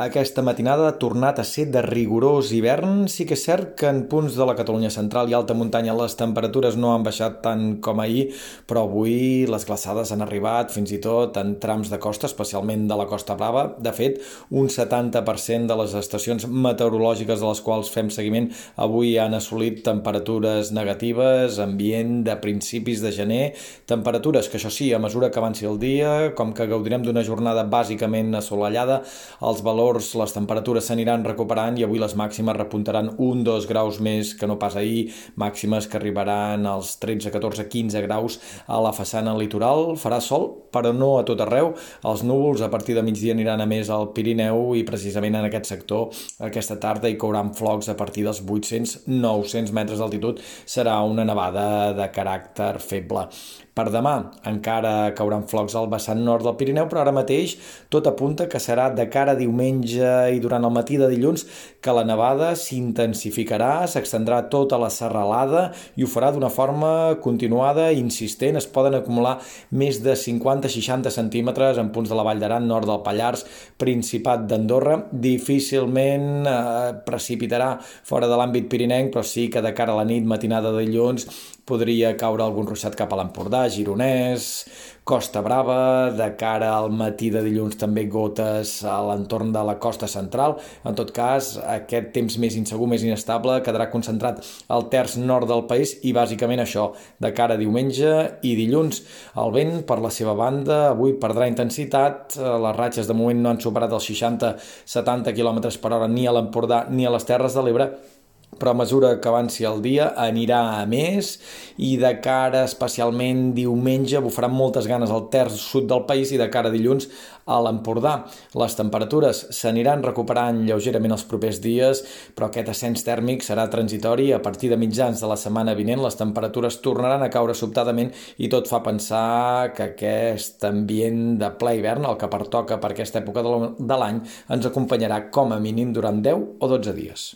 Aquesta matinada ha tornat a ser de rigorós hivern. Sí que és cert que en punts de la Catalunya central i alta muntanya les temperatures no han baixat tant com ahir, però avui les glaçades han arribat fins i tot en trams de costa, especialment de la Costa Brava. De fet, un 70% de les estacions meteorològiques de les quals fem seguiment avui han assolit temperatures negatives, ambient de principis de gener, temperatures que això sí, a mesura que avanci el dia, com que gaudirem d'una jornada bàsicament assolellada, els valors valors, les temperatures s'aniran recuperant i avui les màximes repuntaran 1-2 graus més que no pas ahir, màximes que arribaran als 13, 14, 15 graus a la façana litoral. Farà sol, però no a tot arreu. Els núvols a partir de migdia aniran a més al Pirineu i precisament en aquest sector aquesta tarda hi cauran flocs a partir dels 800-900 metres d'altitud. Serà una nevada de caràcter feble. Per demà encara cauran flocs al vessant nord del Pirineu, però ara mateix tot apunta que serà de cara a diumenge i durant el matí de dilluns que la nevada s'intensificarà, s'extendrà tota la serralada i ho farà d'una forma continuada i insistent. Es poden acumular més de 50-60 centímetres en punts de la Vall d'Aran, nord del Pallars, Principat d'Andorra. Difícilment eh, precipitarà fora de l'àmbit pirinenc, però sí que de cara a la nit, matinada de dilluns, podria caure algun ruixat cap a l'Empordà, Gironès, Costa Brava, de cara al matí de dilluns també gotes a l'entorn de la costa central. En tot cas, aquest temps més insegur, més inestable, quedarà concentrat al terç nord del país i bàsicament això, de cara a diumenge i dilluns. El vent, per la seva banda, avui perdrà intensitat, les ratxes de moment no han superat els 60-70 km per hora ni a l'Empordà ni a les Terres de l'Ebre, però a mesura que avanci el dia anirà a més i de cara especialment diumenge bufaran moltes ganes al terç sud del país i de cara dilluns a l'Empordà. Les temperatures s'aniran recuperant lleugerament els propers dies, però aquest ascens tèrmic serà transitori. A partir de mitjans de la setmana vinent les temperatures tornaran a caure sobtadament i tot fa pensar que aquest ambient de ple hivern, el que pertoca per aquesta època de l'any, ens acompanyarà com a mínim durant 10 o 12 dies.